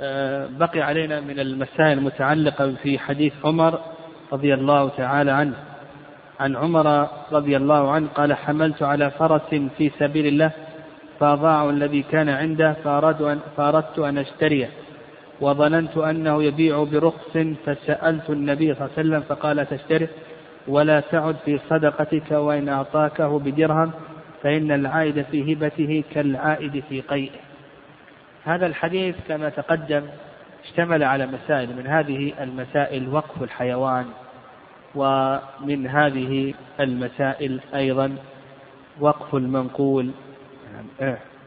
آه، بقي علينا من المسائل المتعلقة في حديث عمر رضي الله تعالى عنه. عن عمر رضي الله عنه قال حملت على فرس في سبيل الله فأضاع الذي كان عنده أن, فأردت أن أشتريه وظننت أنه يبيع برخص فسألت النبي صلى الله عليه وسلم فقال تشتري ولا تعد في صدقتك وإن أعطاكه بدرهم فإن العائد في هبته كالعائد في قيئه. هذا الحديث كما تقدم اشتمل على مسائل من هذه المسائل وقف الحيوان ومن هذه المسائل أيضا وقف المنقول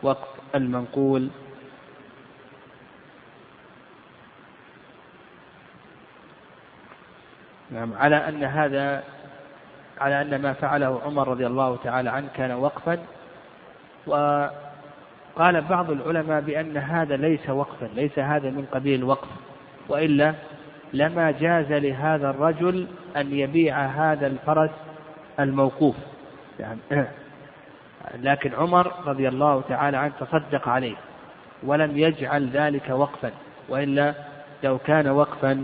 وقف المنقول. نعم على أن هذا على أن ما فعله عمر رضي الله تعالى عنه كان وقفا وقال بعض العلماء بأن هذا ليس وقفا ليس هذا من قبيل الوقف وإلا لما جاز لهذا الرجل أن يبيع هذا الفرس الموقوف. يعني لكن عمر رضي الله تعالى عنه تصدق عليه ولم يجعل ذلك وقفا وإلا لو كان وقفا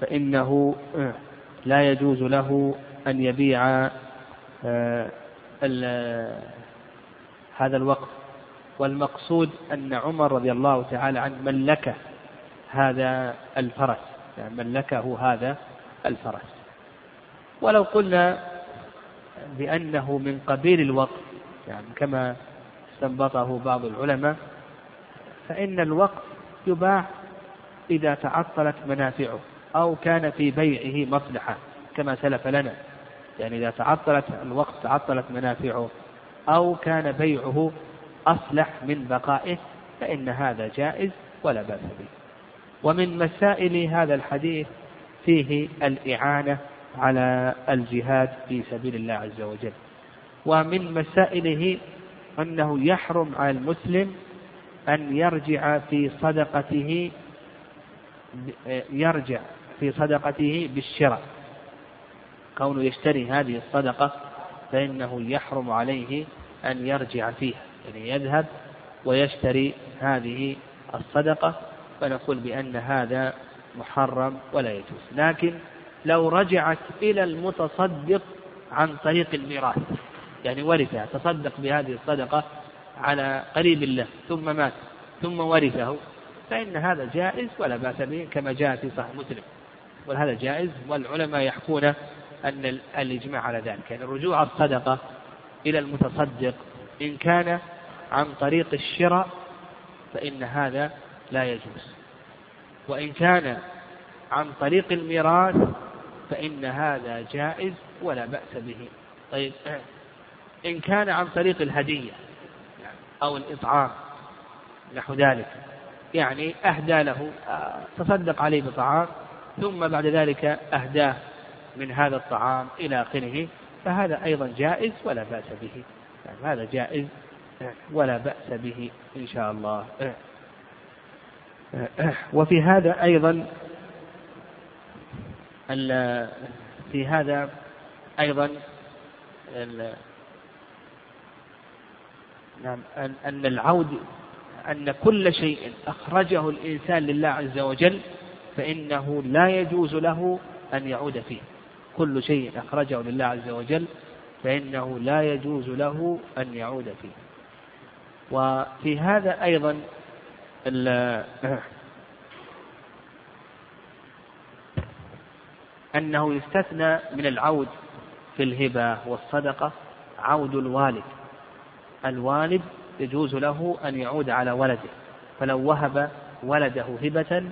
فإنه لا يجوز له أن يبيع آه، هذا الوقف. والمقصود أن عمر رضي الله تعالى عنه ملكه هذا الفرس يعني ملكه هذا الفرس. ولو قلنا بأنه من قبيل الوقف يعني كما استنبطه بعض العلماء فإن الوقف يباع إذا تعطلت منافعه أو كان في بيعه مصلحة كما سلف لنا. يعني إذا تعطلت الوقت تعطلت منافعه أو كان بيعه أصلح من بقائه فإن هذا جائز ولا بأس به. ومن مسائل هذا الحديث فيه الإعانة على الجهاد في سبيل الله عز وجل. ومن مسائله أنه يحرم على المسلم أن يرجع في صدقته يرجع في صدقته بالشراء. كونه يشتري هذه الصدقة فإنه يحرم عليه أن يرجع فيها. يعني يذهب ويشتري هذه الصدقة فنقول بأن هذا محرم ولا يجوز. لكن لو رجعت إلى المتصدق عن طريق الميراث يعني ورثها تصدق بهذه الصدقة على قريب له ثم مات ثم ورثه فإن هذا جائز ولا بأس به كما جاء في صحيح مسلم. وهذا جائز والعلماء يحكون أن الإجماع على ذلك. يعني رجوع الصدقة إلى المتصدق إن كان عن طريق الشراء فإن هذا لا يجوز. وإن كان عن طريق الميراث فإن هذا جائز ولا بأس به. طيب إن كان عن طريق الهدية أو الإطعام نحو ذلك يعني أهدى له تصدق عليه بطعام ثم بعد ذلك أهداه من هذا الطعام إلى آخره فهذا أيضا جائز ولا بأس به. يعني هذا جائز ولا بأس به إن شاء الله. وفي هذا أيضا في هذا أيضا نعم أن العود أن كل شيء أخرجه الإنسان لله عز وجل فإنه لا يجوز له أن يعود فيه. كل شيء أخرجه لله عز وجل فإنه لا يجوز له أن يعود فيه. وفي هذا أيضا أنه يستثنى من العود في الهبة والصدقة عود الوالد. الوالد يجوز له أن يعود على ولده فلو وهب ولده هبة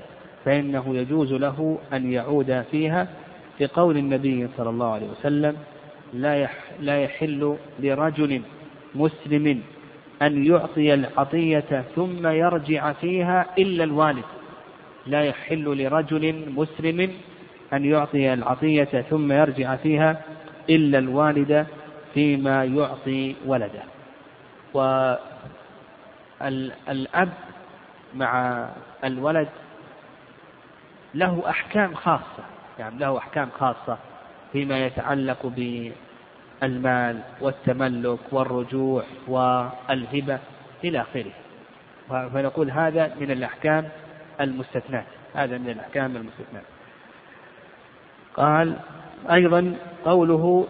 فإنه يجوز له أن يعود فيها لقول النبي صلى الله عليه وسلم لا لا يحل لرجل مسلم أن يعطي العطية ثم يرجع فيها إلا الوالد. لا يحل لرجل مسلم أن يعطي العطية ثم يرجع فيها إلا الوالد فيما يعطي ولده. والأب مع الولد له أحكام خاصة يعني له أحكام خاصة فيما يتعلق بالمال والتملك والرجوع والهبة إلى آخره. فنقول هذا من الأحكام المستثنات هذا من الأحكام المستثنات قال أيضا قوله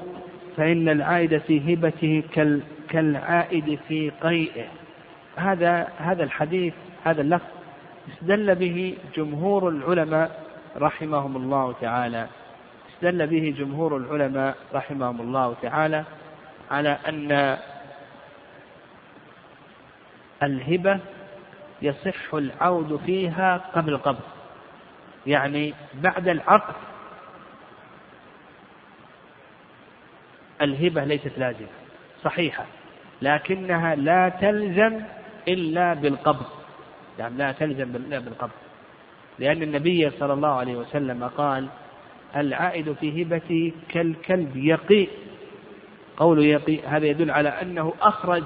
فإن العائد في هبته كالعائد في قيئه. هذا هذا الحديث هذا اللفظ استدل به جمهور العلماء رحمهم الله تعالى. استدل به جمهور العلماء رحمهم الله تعالى على أن الهبة يصح العود فيها قبل القبض يعني بعد العقد الهبة ليست لازمة صحيحة لكنها لا تلزم إلا بالقبض يعني لا تلزم إلا بالقبض لأن النبي صلى الله عليه وسلم قال العائد في هبتي كالكلب يقي. قول يقي هذا يدل على أنه أخرج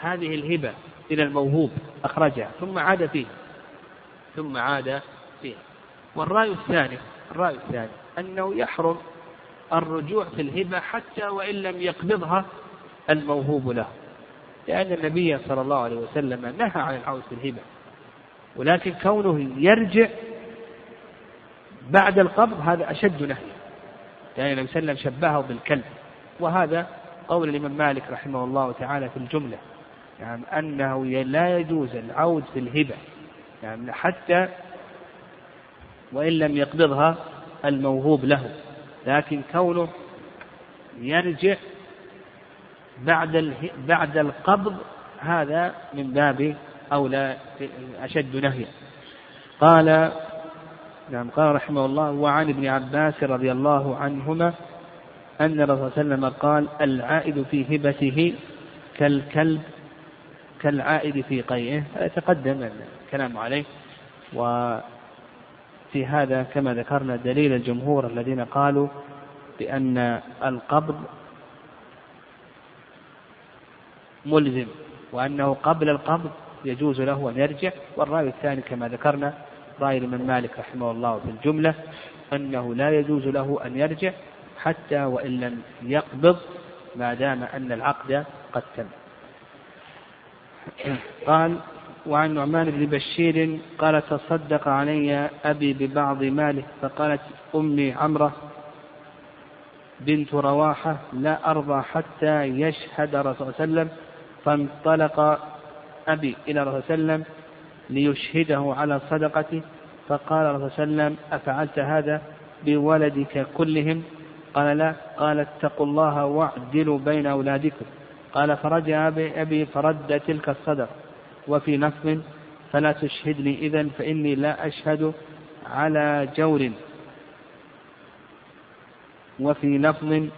هذه الهبة إلى الموهوب أخرجها ثم عاد فيه ثم عاد فيها. والرأي الثاني الرأي الثاني أنه يحرم الرجوع في الهبة حتى وإن لم يقبضها الموهوب له. لأن النبي صلى الله عليه وسلم نهى عن العود في الهبة ولكن كونه يرجع بعد القبض هذا أشد نهيا. يعني النبي صلى الله عليه وسلم شبهه بالكلب. وهذا قول الإمام مالك رحمه الله تعالى في الجملة. يعني أنه لا يجوز العود في الهبة. يعني حتى وإن لم يقبضها الموهوب له. لكن كونه يرجع بعد بعد القبض هذا من باب أولى أشد نهيا. قال نعم قال رحمه الله وعن ابن عباس رضي الله عنهما أن الرسول صلى الله عليه وسلم قال العائد في هبته كالكلب كالعائد في قيئه. تقدم الكلام عليه وفي هذا كما ذكرنا دليل الجمهور الذين قالوا بأن القبض ملزم وأنه قبل القبض يجوز له أن يرجع والرأي الثاني كما ذكرنا رأي الإمام مالك رحمه الله في الجملة أنه لا يجوز له أن يرجع حتى وإن لم يقبض ما دام أن العقد قد تم. قال وعن نعمان بن بشير قال تصدق علي أبي ببعض ماله فقالت أمي عمرة بنت رواحة لا أرضى حتى يشهد رسول الله وسلم فانطلق أبي إلى رسول الله وسلم ليشهده على صدقته. فقال صلى الله عليه وسلم أفعلت هذا بولدك كلهم؟ قال لا. قال اتقوا الله واعدلوا بين أولادكم. قال فرجع أبي, فرد تلك الصدقة. وفي نصب فلا تشهدني إذا فإني لا أشهد على جور. وفي لفظ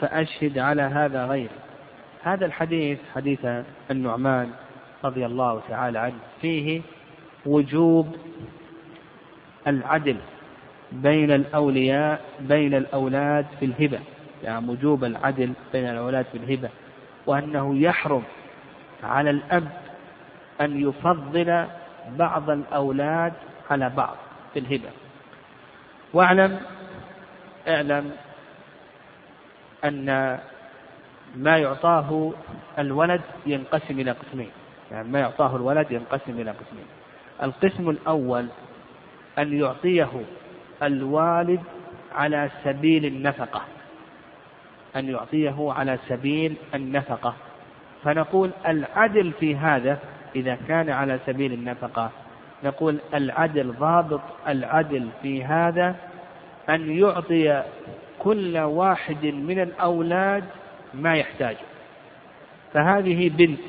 فأشهد على هذا غيري. هذا الحديث حديث النعمان. رضي الله تعالى عنه فيه وجوب العدل بين الأولياء بين الأولاد في الهبة. يعني وجوب العدل بين الأولاد في الهبة. وأنه يحرم على الأب أن يفضل بعض الأولاد على بعض في الهبة. واعلم اعلم أن ما يعطاه الولد ينقسم إلى قسمين. يعني ما يعطاه الولد ينقسم إلى قسمين. القسم الأول أن يعطيه الوالد على سبيل النفقة. أن يعطيه على سبيل النفقة. فنقول العدل في هذا إذا كان على سبيل النفقة. نقول العدل ضابط العدل في هذا أن يعطي كل واحد من الأولاد ما يحتاجه. فهذه بنت.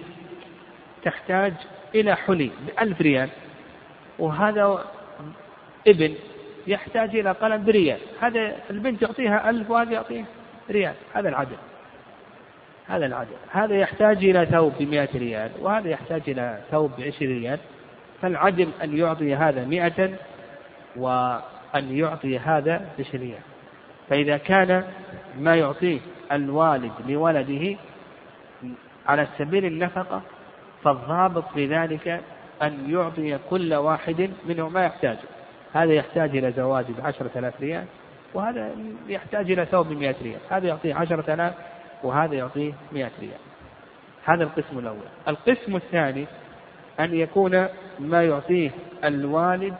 تحتاج إلى حلي بألف ريال وهذا ابن يحتاج إلى قلم بريال. هذا البنت يعطيها ألف وهذا يعطيه ريال. هذا العدل هذا العدل هذا يحتاج إلى ثوب بمئة ريال وهذا يحتاج إلى ثوب بعشرين ريال. فالعدل أن يعطي هذا مئة وأن يعطي هذا بعشرين ريال. فإذا كان ما يعطيه الوالد لولده على سبيل النفقة فالضابط في ذلك أن يعطي كل واحد منه ما يحتاجه. هذا يحتاج إلى زواج بعشرة آلاف ريال وهذا يحتاج إلى ثوب بمئة ريال. هذا يعطيه عشرة آلاف وهذا يعطيه مئة ريال. هذا القسم الأول. القسم الثاني أن يكون ما يعطيه الوالد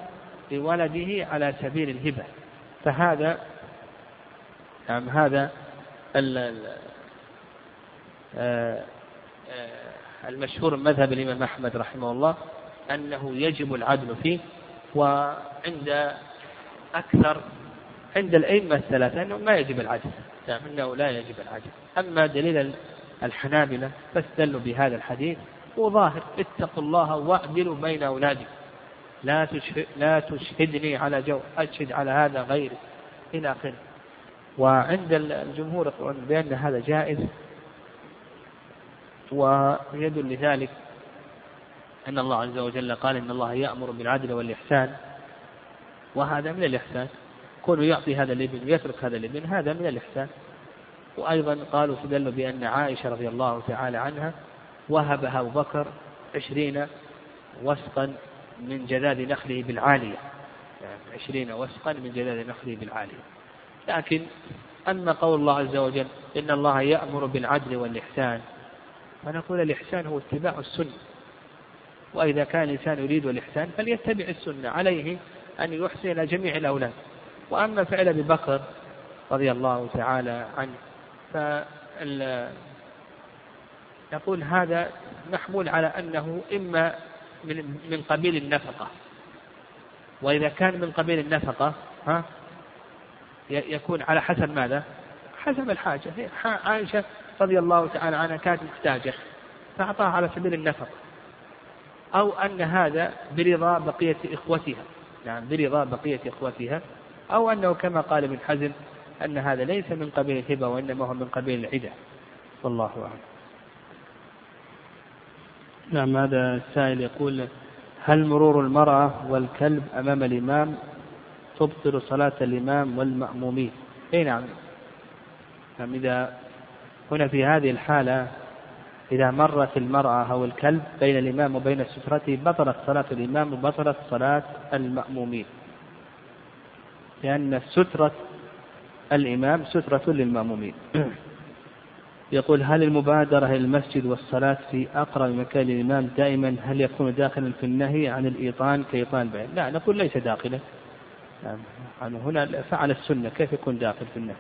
لولده على سبيل الهبة. فهذا نعم هذا آه، آه، المشهور مذهب الإمام أحمد رحمه الله أنه يجب العدل فيه وعند أكثر عند الأئمة الثلاثة أنه ما يجب العدل نعم أنه لا يجب العدل. أما دليل الحنابلة فاستدلوا بهذا الحديث وظاهر اتقوا الله واعدلوا بين أولادكم. لا لا تشهدني على جو أشهد على هذا غيري إلى آخره. وعند الجمهور يقولون بأن هذا جائز ويدل لذلك أن الله عز وجل قال إن الله يأمر بالعدل والإحسان وهذا من الإحسان. كونه يعطي هذا الابن ويترك هذا الابن هذا من الإحسان. وأيضا قالوا استدلوا بأن عائشة رضي الله تعالى عنها وهبها أبو بكر عشرين وسقا من جذاذ نخله بالعالية. يعني عشرين وسقا من جذاذ نخله بالعالية. لكن أما قول الله عز وجل إن الله يأمر بالعدل والإحسان فنقول الإحسان هو اتباع السنة. وإذا كان الإنسان يريد الإحسان فليتبع السنة عليه أن يحسن إلى جميع الأولاد. وأما فعل أبي بكر رضي الله تعالى عنه فال نقول هذا محمول على أنه إما من من قبيل النفقة. وإذا كان من قبيل النفقة ها يكون على حسب ماذا؟ حسب الحاجة. عائشة رضي الله تعالى عنها كانت محتاجة فأعطاها على سبيل النفقة أو أن هذا برضا بقية إخوتها نعم برضا بقية إخوتها. أو أنه كما قال ابن حزم أن هذا ليس من قبيل الهبة وإنما هو من قبيل العدة. والله أعلم. نعم هذا السائل يقول هل مرور المرأة والكلب أمام الإمام تبطل صلاة الإمام والمأمومين؟ أي نعم. نعم إذا هنا في هذه الحالة إذا مرت المرأة أو الكلب بين الإمام وبين سترته بطلت صلاة الإمام وبطلت صلاة المأمومين لأن سترة الإمام سترة للمأمومين يقول هل المبادرة إلى المسجد والصلاة في أقرب مكان للإمام دائما هل يكون داخلا في النهي عن الإيطان كإيطان البيان؟ لا نقول ليس داخلا. نعم هنا فعل السنة كيف يكون داخل في النهي؟